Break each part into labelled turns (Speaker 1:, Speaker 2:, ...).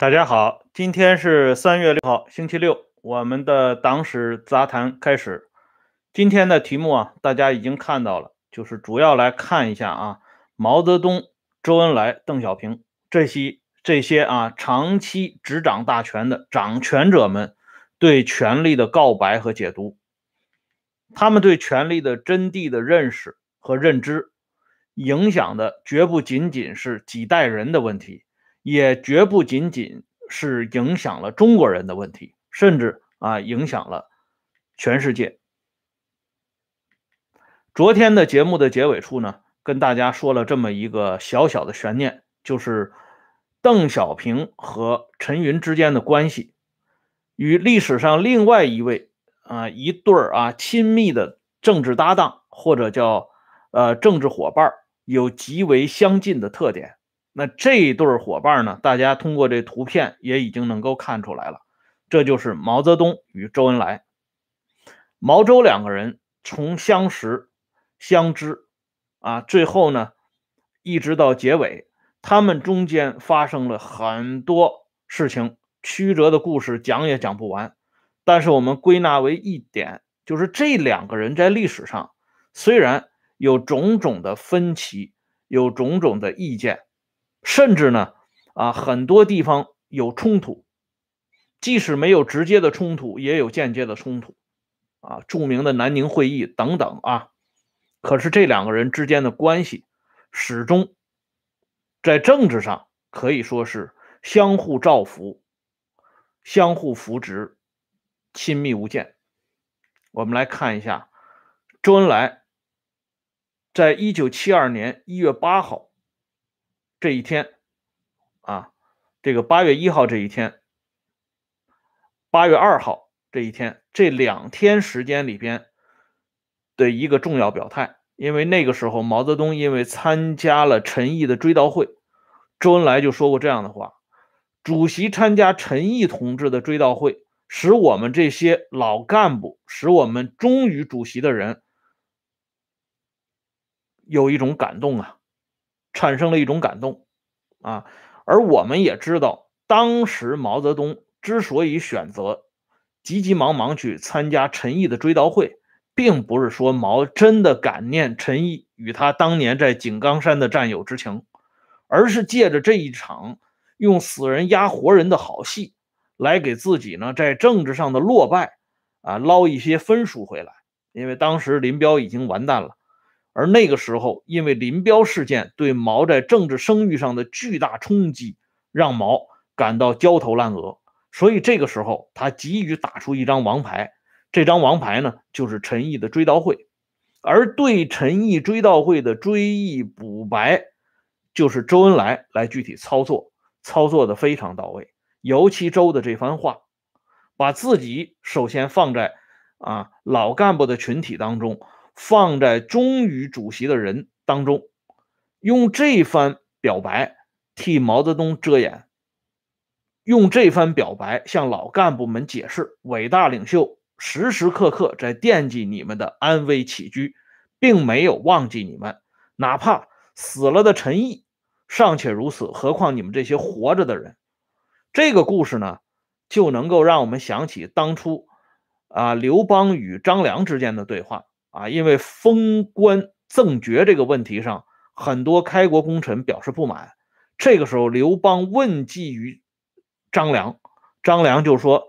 Speaker 1: 大家好，今天是三月六号，星期六，我们的党史杂谈开始。今天的题目啊，大家已经看到了，就是主要来看一下啊，毛泽东、周恩来、邓小平这些这些啊长期执掌大权的掌权者们对权力的告白和解读，他们对权力的真谛的认识和认知，影响的绝不仅仅是几代人的问题。也绝不仅仅是影响了中国人的问题，甚至啊影响了全世界。昨天的节目的结尾处呢，跟大家说了这么一个小小的悬念，就是邓小平和陈云之间的关系，与历史上另外一位啊一对儿啊亲密的政治搭档或者叫呃政治伙伴有极为相近的特点。那这一对伙伴呢？大家通过这图片也已经能够看出来了，这就是毛泽东与周恩来。毛周两个人从相识、相知，啊，最后呢，一直到结尾，他们中间发生了很多事情，曲折的故事讲也讲不完。但是我们归纳为一点，就是这两个人在历史上虽然有种种的分歧，有种种的意见。甚至呢，啊，很多地方有冲突，即使没有直接的冲突，也有间接的冲突，啊，著名的南宁会议等等啊。可是这两个人之间的关系，始终在政治上可以说是相互照拂、相互扶植、亲密无间。我们来看一下，周恩来在一九七二年一月八号。这一天，啊，这个八月一号这一天，八月二号这一天，这两天时间里边的一个重要表态，因为那个时候毛泽东因为参加了陈毅的追悼会，周恩来就说过这样的话：主席参加陈毅同志的追悼会，使我们这些老干部，使我们忠于主席的人有一种感动啊。产生了一种感动，啊，而我们也知道，当时毛泽东之所以选择急急忙忙去参加陈毅的追悼会，并不是说毛真的感念陈毅与他当年在井冈山的战友之情，而是借着这一场用死人压活人的好戏，来给自己呢在政治上的落败啊捞一些分数回来，因为当时林彪已经完蛋了。而那个时候，因为林彪事件对毛在政治声誉上的巨大冲击，让毛感到焦头烂额，所以这个时候他急于打出一张王牌。这张王牌呢，就是陈毅的追悼会。而对陈毅追悼会的追忆补白，就是周恩来来具体操作，操作的非常到位。尤其周的这番话，把自己首先放在啊老干部的群体当中。放在忠于主席的人当中，用这番表白替毛泽东遮掩，用这番表白向老干部们解释，伟大领袖时时刻刻在惦记你们的安危起居，并没有忘记你们，哪怕死了的陈毅尚且如此，何况你们这些活着的人？这个故事呢，就能够让我们想起当初啊刘邦与张良之间的对话。啊，因为封官赠爵这个问题上，很多开国功臣表示不满。这个时候，刘邦问计于张良，张良就说：“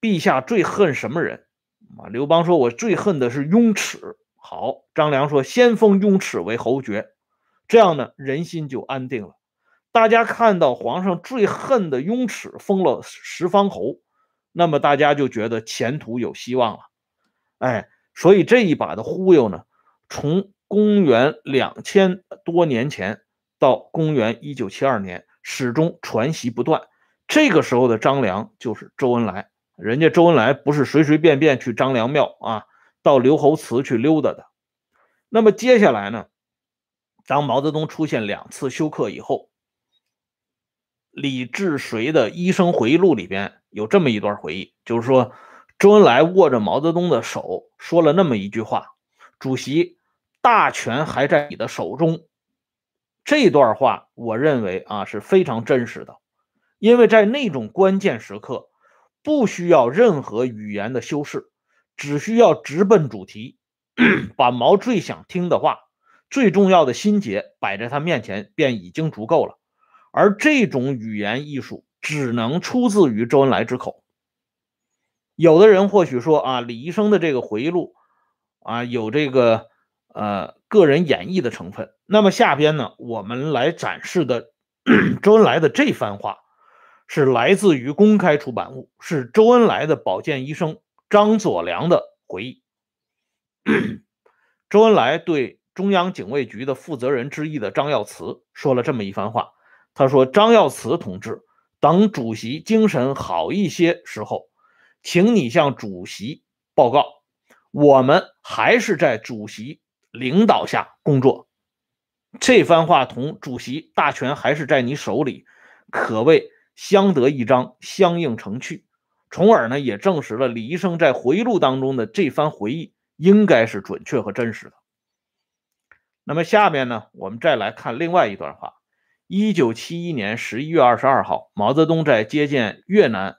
Speaker 1: 陛下最恨什么人？”啊，刘邦说：“我最恨的是雍齿。”好，张良说：“先封雍齿为侯爵，这样呢，人心就安定了。大家看到皇上最恨的雍齿封了十方侯，那么大家就觉得前途有希望了。哎。”所以这一把的忽悠呢，从公元两千多年前到公元一九七二年，始终传习不断。这个时候的张良就是周恩来，人家周恩来不是随随便便去张良庙啊，到刘侯祠去溜达的。那么接下来呢，当毛泽东出现两次休克以后，李志绥的《医生回忆录》里边有这么一段回忆，就是说。周恩来握着毛泽东的手，说了那么一句话：“主席，大权还在你的手中。”这段话，我认为啊是非常真实的。因为在那种关键时刻，不需要任何语言的修饰，只需要直奔主题，把毛最想听的话、最重要的心结摆在他面前，便已经足够了。而这种语言艺术只能出自于周恩来之口。有的人或许说啊，李医生的这个回忆录啊，有这个呃个人演绎的成分。那么下边呢，我们来展示的周恩来的这番话，是来自于公开出版物，是周恩来的保健医生张佐良的回忆。周恩来对中央警卫局的负责人之一的张耀祠说了这么一番话，他说：“张耀祠同志，等主席精神好一些时候。”请你向主席报告，我们还是在主席领导下工作。这番话同主席大权还是在你手里，可谓相得益彰，相映成趣。从而呢，也证实了李医生在回忆录当中的这番回忆应该是准确和真实的。那么下面呢，我们再来看另外一段话：一九七一年十一月二十二号，毛泽东在接见越南。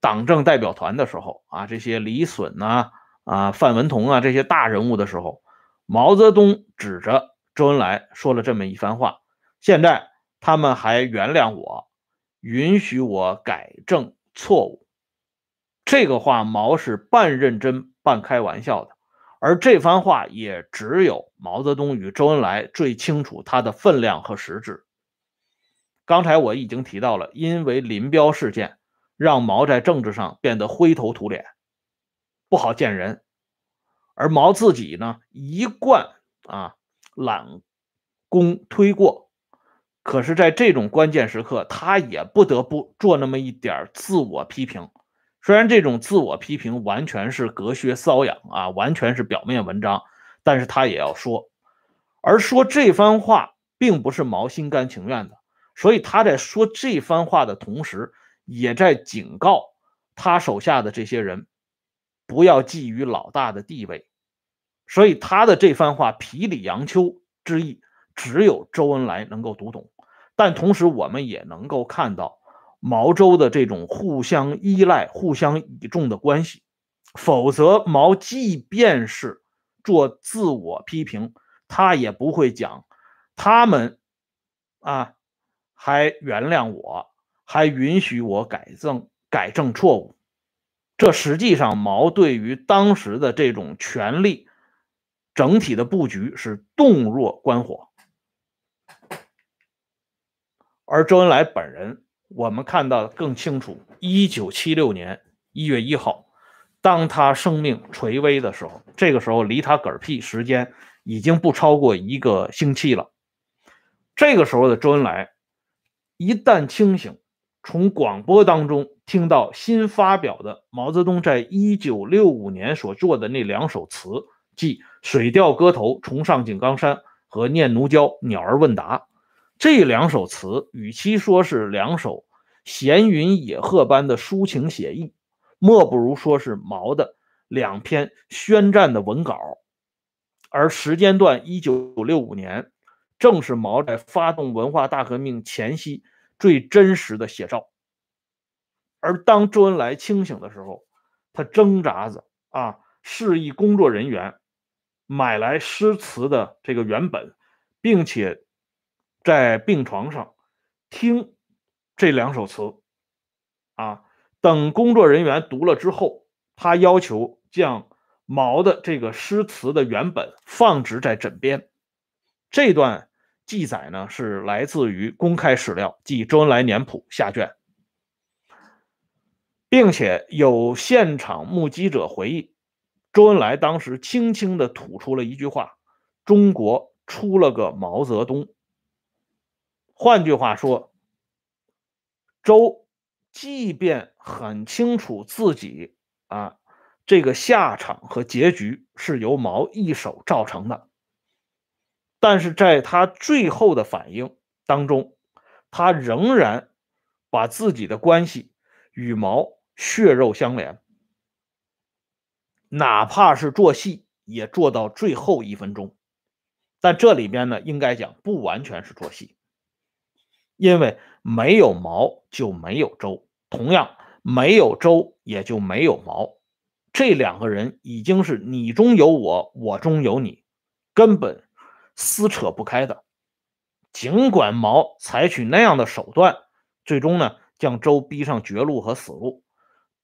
Speaker 1: 党政代表团的时候啊，这些李隼呐、啊范文同啊这些大人物的时候，毛泽东指着周恩来说了这么一番话。现在他们还原谅我，允许我改正错误。这个话毛是半认真半开玩笑的，而这番话也只有毛泽东与周恩来最清楚它的分量和实质。刚才我已经提到了，因为林彪事件。让毛在政治上变得灰头土脸，不好见人。而毛自己呢，一贯啊揽功推过，可是，在这种关键时刻，他也不得不做那么一点自我批评。虽然这种自我批评完全是隔靴搔痒啊，完全是表面文章，但是他也要说。而说这番话，并不是毛心甘情愿的，所以他在说这番话的同时。也在警告他手下的这些人，不要觊觎老大的地位，所以他的这番话皮里杨秋之意，只有周恩来能够读懂。但同时，我们也能够看到毛周的这种互相依赖、互相倚重的关系。否则，毛即便是做自我批评，他也不会讲他们啊，还原谅我。还允许我改正改正错误，这实际上毛对于当时的这种权力整体的布局是洞若观火，而周恩来本人，我们看到更清楚。一九七六年一月一号，当他生命垂危的时候，这个时候离他嗝屁时间已经不超过一个星期了。这个时候的周恩来，一旦清醒。从广播当中听到新发表的毛泽东在一九六五年所做的那两首词，即《水调歌头·重上井冈山》和《念奴娇·鸟儿问答》这两首词，与其说是两首闲云野鹤般的抒情写意，莫不如说是毛的两篇宣战的文稿。而时间段一九六五年，正是毛在发动文化大革命前夕。最真实的写照。而当周恩来清醒的时候，他挣扎着啊，示意工作人员买来诗词的这个原本，并且在病床上听这两首词啊。等工作人员读了之后，他要求将毛的这个诗词的原本放置在枕边。这段。记载呢是来自于公开史料，即《周恩来年谱》下卷，并且有现场目击者回忆，周恩来当时轻轻的吐出了一句话：“中国出了个毛泽东。”换句话说，周即便很清楚自己啊这个下场和结局是由毛一手造成的。但是在他最后的反应当中，他仍然把自己的关系与毛血肉相连，哪怕是做戏也做到最后一分钟。但这里边呢，应该讲不完全是做戏。因为没有毛就没有周，同样没有周也就没有毛。这两个人已经是你中有我，我中有你，根本撕扯不开的。尽管毛采取那样的手段，最终呢将周逼上绝路和死路，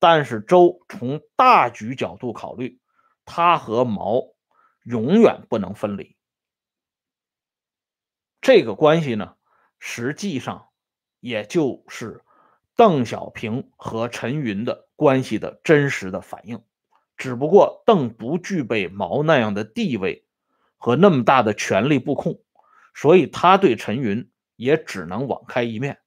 Speaker 1: 但是周从大局角度考虑，他和毛永远不能分离。这个关系呢，实际上也就是邓小平和陈云的关系的真实的反应。只不过邓不具备毛那样的地位和那么大的权力布控，所以他对陈云也只能网开一面。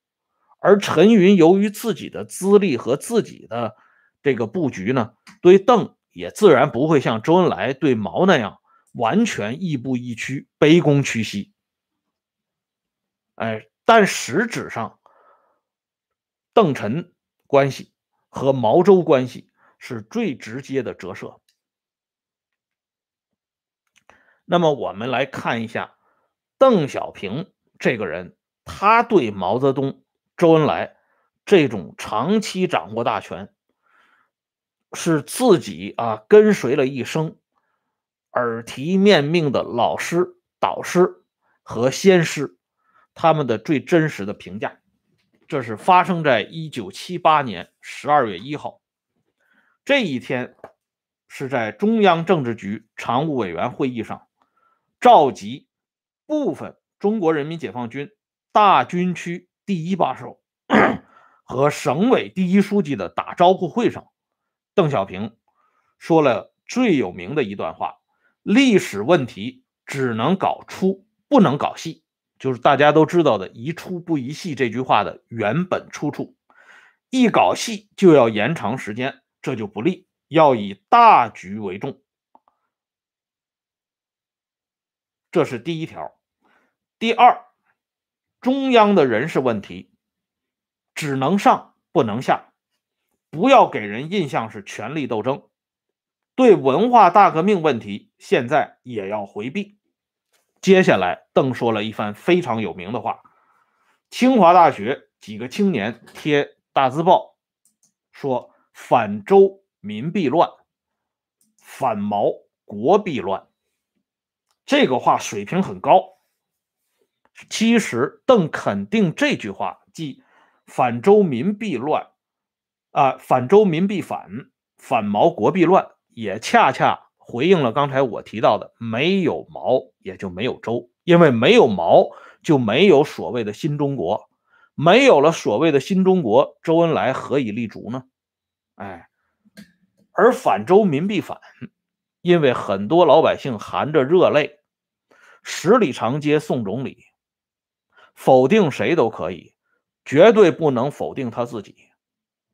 Speaker 1: 而陈云由于自己的资历和自己的这个布局呢，对邓也自然不会像周恩来对毛那样完全亦步亦趋、卑躬屈膝。哎，但实质上，邓陈关系和毛周关系。是最直接的折射。那么，我们来看一下邓小平这个人，他对毛泽东、周恩来这种长期掌握大权，是自己啊跟随了一生、耳提面命的老师、导师和先师，他们的最真实的评价。这是发生在一九七八年十二月一号。这一天是在中央政治局常务委员会议上，召集部分中国人民解放军大军区第一把手 和省委第一书记的打招呼会上，邓小平说了最有名的一段话：“历史问题只能搞出，不能搞细。”就是大家都知道的“宜出不宜细”这句话的原本出处。一搞细就要延长时间。这就不利，要以大局为重，这是第一条。第二，中央的人事问题只能上不能下，不要给人印象是权力斗争。对文化大革命问题，现在也要回避。接下来，邓说了一番非常有名的话。清华大学几个青年贴大字报说。反周民必乱，反毛国必乱。这个话水平很高。其实邓肯定这句话，即反周民必乱，啊，反周民必反，反毛国必乱，也恰恰回应了刚才我提到的，没有毛也就没有周，因为没有毛就没有所谓的新中国，没有了所谓的新中国，周恩来何以立足呢？哎，而反周民必反，因为很多老百姓含着热泪，十里长街送总理，否定谁都可以，绝对不能否定他自己。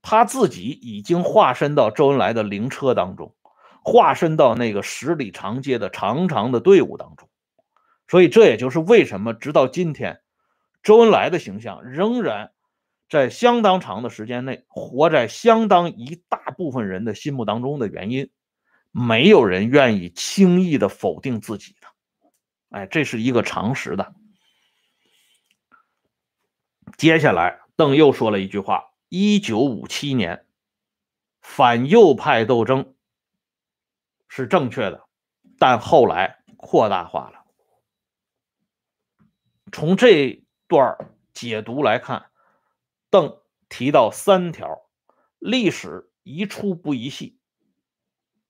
Speaker 1: 他自己已经化身到周恩来的灵车当中，化身到那个十里长街的长长的队伍当中，所以这也就是为什么直到今天，周恩来的形象仍然。在相当长的时间内，活在相当一大部分人的心目当中的原因，没有人愿意轻易的否定自己，哎，这是一个常识的。接下来，邓又说了一句话：一九五七年反右派斗争是正确的，但后来扩大化了。从这段解读来看。邓提到三条：历史宜出不宜细，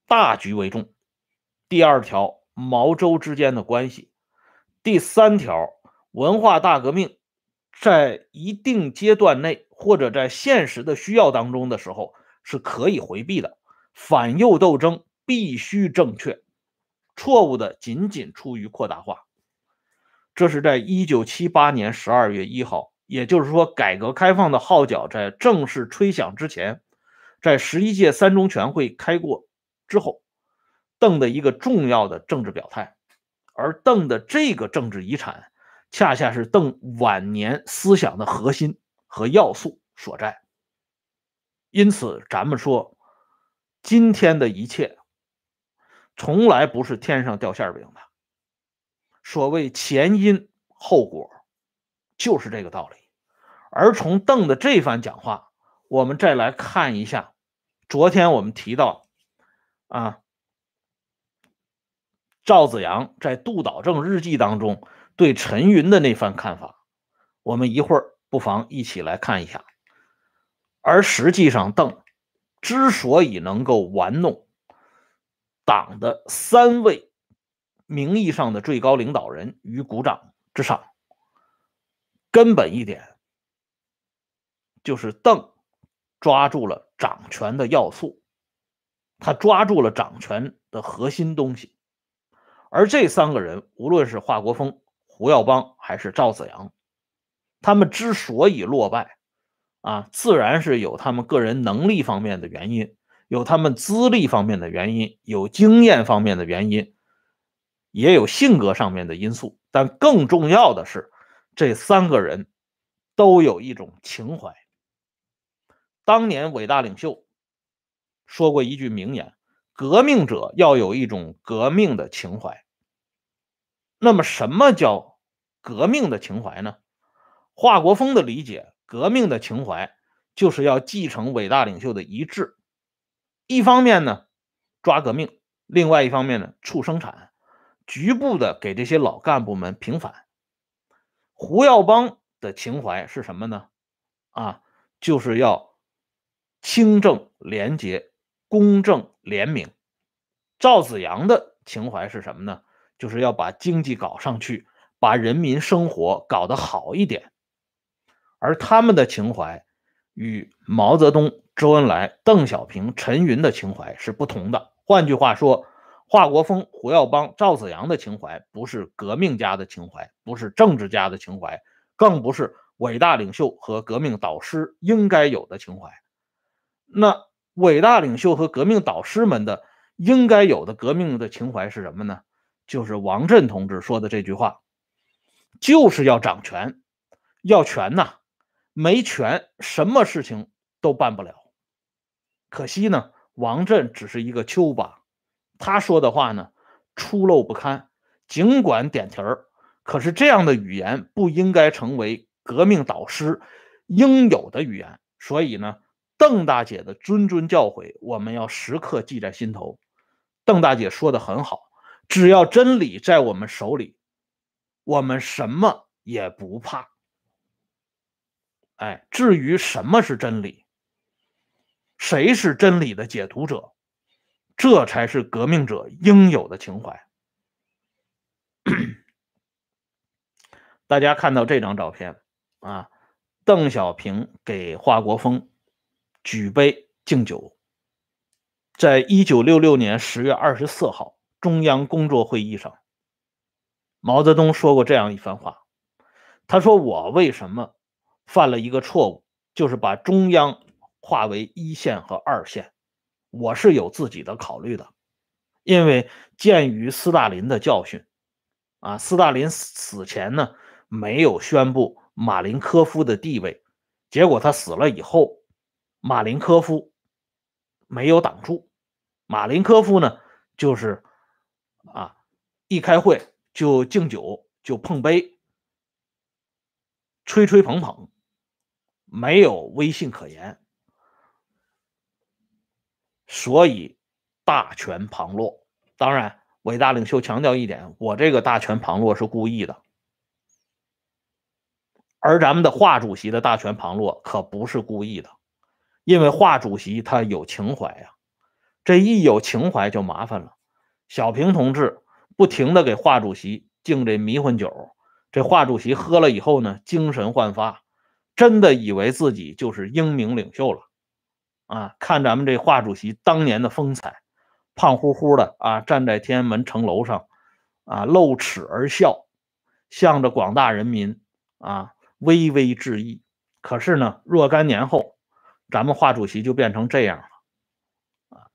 Speaker 1: 大局为重；第二条，毛周之间的关系；第三条，文化大革命在一定阶段内或者在现实的需要当中的时候是可以回避的。反右斗争必须正确，错误的仅仅出于扩大化。这是在一九七八年十二月一号。也就是说，改革开放的号角在正式吹响之前，在十一届三中全会开过之后，邓的一个重要的政治表态，而邓的这个政治遗产，恰恰是邓晚年思想的核心和要素所在。因此，咱们说，今天的一切，从来不是天上掉馅饼的。所谓前因后果。就是这个道理，而从邓的这番讲话，我们再来看一下，昨天我们提到啊，赵子阳在《杜导正日记》当中对陈云的那番看法，我们一会儿不妨一起来看一下。而实际上，邓之所以能够玩弄党的三位名义上的最高领导人于股掌之上，根本一点就是邓抓住了掌权的要素，他抓住了掌权的核心东西。而这三个人，无论是华国锋、胡耀邦还是赵子阳，他们之所以落败。啊，自然是有他们个人能力方面的原因，有他们资历方面的原因，有经验方面的原因，也有性格上面的因素。但更重要的是，这三个人都有一种情怀。当年伟大领袖说过一句名言：“革命者要有一种革命的情怀。”那么，什么叫革命的情怀呢？华国锋的理解。革命的情怀就是要继承伟大领袖的遗志，一方面呢抓革命，另外一方面呢促生产，局部的给这些老干部们平反。胡耀邦的情怀是什么呢？啊，就是要清正廉洁、公正廉明。赵子阳的情怀是什么呢？就是要把经济搞上去，把人民生活搞得好一点。而他们的情怀与毛泽东、周恩来、邓小平、陈云的情怀是不同的。换句话说，华国锋、胡耀邦、赵子阳的情怀不是革命家的情怀，不是政治家的情怀，更不是伟大领袖和革命导师应该有的情怀。那伟大领袖和革命导师们的应该有的革命的情怀是什么呢？就是王震同志说的这句话，就是要掌权，要权呐！没权，什么事情都办不了。可惜呢，王震只是一个丘巴，他说的话呢粗陋不堪。尽管点题儿，可是这样的语言不应该成为革命导师应有的语言。所以呢，邓大姐的谆谆教诲，我们要时刻记在心头。邓大姐说的很好，只要真理在我们手里，我们什么也不怕。哎，至于什么是真理，谁是真理的解读者，这才是革命者应有的情怀。大家看到这张照片啊，邓小平给华国锋举杯敬酒。在一九六六年十月二十四号中央工作会议上，毛泽东说过这样一番话，他说：“我为什么？”犯了一个错误，就是把中央划为一线和二线。我是有自己的考虑的，因为鉴于斯大林的教训，啊，斯大林死前呢没有宣布马林科夫的地位，结果他死了以后，马林科夫没有挡住。马林科夫呢，就是啊，一开会就敬酒，就碰杯，吹吹捧捧。没有威信可言，所以大权旁落。当然，伟大领袖强调一点：我这个大权旁落是故意的，而咱们的华主席的大权旁落可不是故意的，因为华主席他有情怀呀。这一有情怀就麻烦了。小平同志不停的给华主席敬这迷魂酒，这华主席喝了以后呢，精神焕发。真的以为自己就是英明领袖了，啊！看咱们这华主席当年的风采，胖乎乎的啊，站在天安门城楼上，啊，露齿而笑，向着广大人民啊微微致意。可是呢，若干年后，咱们华主席就变成这样了，啊！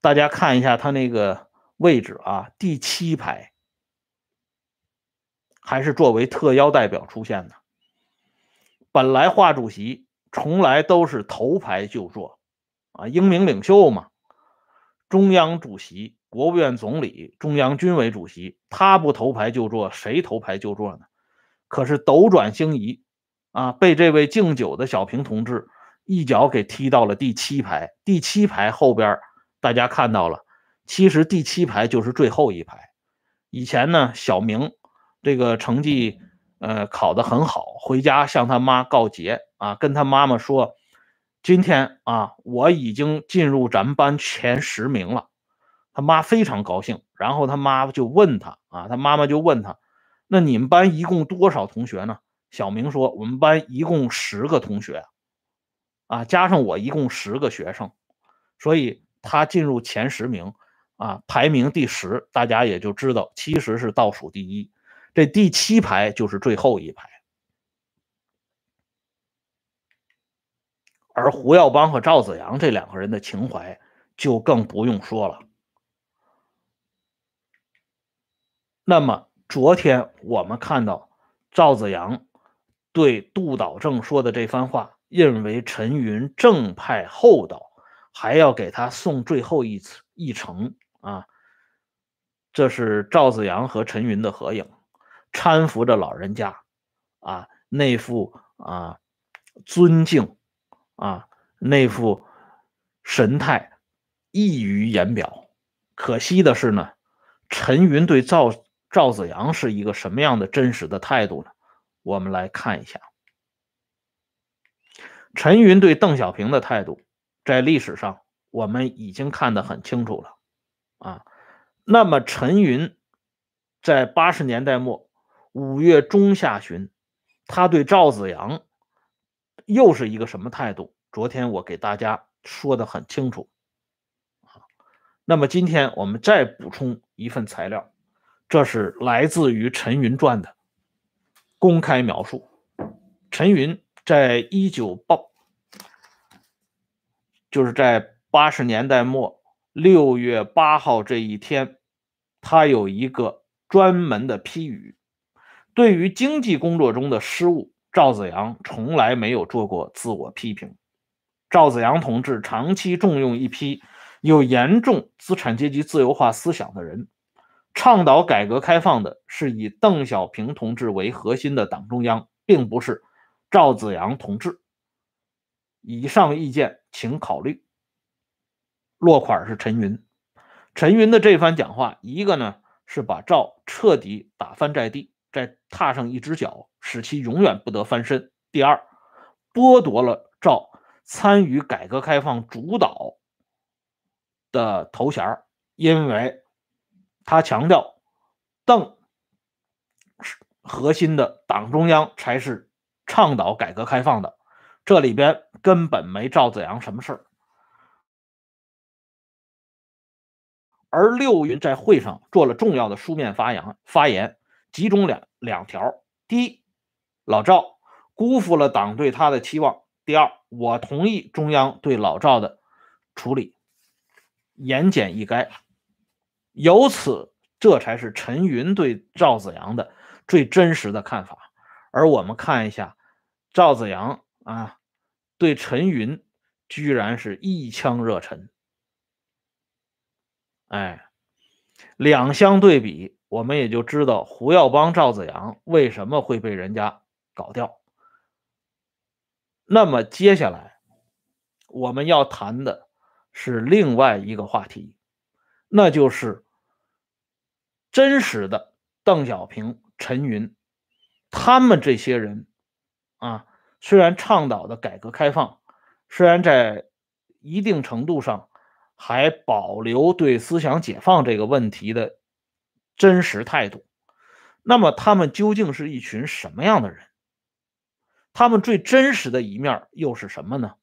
Speaker 1: 大家看一下他那个位置啊，第七排，还是作为特邀代表出现的。本来华主席从来都是头排就坐，啊，英明领袖嘛，中央主席、国务院总理、中央军委主席，他不头排就坐，谁头排就坐呢？可是斗转星移，啊，被这位敬酒的小平同志一脚给踢到了第七排。第七排后边，大家看到了，其实第七排就是最后一排。以前呢，小明这个成绩呃考得很好，回家向他妈告捷啊，跟他妈妈说，今天啊我已经进入咱们班前十名了。他妈非常高兴，然后他妈就问他啊，他妈妈就问他，那你们班一共多少同学呢？小明说，我们班一共十个同学，啊，加上我一共十个学生，所以他进入前十名，啊，排名第十，大家也就知道其实是倒数第一，这第七排就是最后一排，而胡耀邦和赵子阳这两个人的情怀就更不用说了。那么昨天我们看到赵子阳对杜导正说的这番话，认为陈云正派厚道，还要给他送最后一次一程啊。这是赵子阳和陈云的合影，搀扶着老人家，啊，那副啊尊敬啊那副神态溢于言表。可惜的是呢，陈云对赵。赵子阳是一个什么样的真实的态度呢？我们来看一下。陈云对邓小平的态度，在历史上我们已经看得很清楚了啊。那么陈云在八十年代末五月中下旬，他对赵子阳又是一个什么态度？昨天我给大家说的很清楚。那么今天我们再补充一份材料。这是来自于陈云传的公开描述。陈云在一九八，就是在八十年代末六月八号这一天，他有一个专门的批语：对于经济工作中的失误，赵子阳从来没有做过自我批评。赵子阳同志长期重用一批有严重资产阶级自由化思想的人。倡导改革开放的是以邓小平同志为核心的党中央，并不是赵子阳同志。以上意见请考虑。落款是陈云。陈云的这番讲话，一个呢是把赵彻底打翻在地，再踏上一只脚，使其永远不得翻身；第二，剥夺了赵参与改革开放主导的头衔，因为。他强调，邓核心的党中央才是倡导改革开放的，这里边根本没赵子阳什么事儿。而六云在会上做了重要的书面发言，发言集中两两条：第一，老赵辜负了党对他的期望；第二，我同意中央对老赵的处理，言简意赅。由此，这才是陈云对赵子阳的最真实的看法。而我们看一下，赵子阳啊，对陈云居然是一腔热忱。哎，两相对比，我们也就知道胡耀邦、赵子阳为什么会被人家搞掉。那么接下来我们要谈的是另外一个话题，那就是。真实的邓小平、陈云，他们这些人啊，虽然倡导的改革开放，虽然在一定程度上还保留对思想解放这个问题的真实态度，那么他们究竟是一群什么样的人？他们最真实的一面又是什么呢？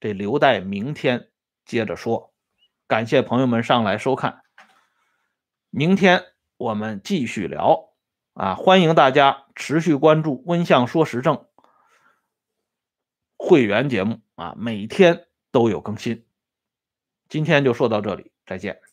Speaker 1: 这留待明天接着说。感谢朋友们上来收看，明天。我们继续聊啊！欢迎大家持续关注《温相说时政》会员节目啊，每天都有更新。今天就说到这里，再见。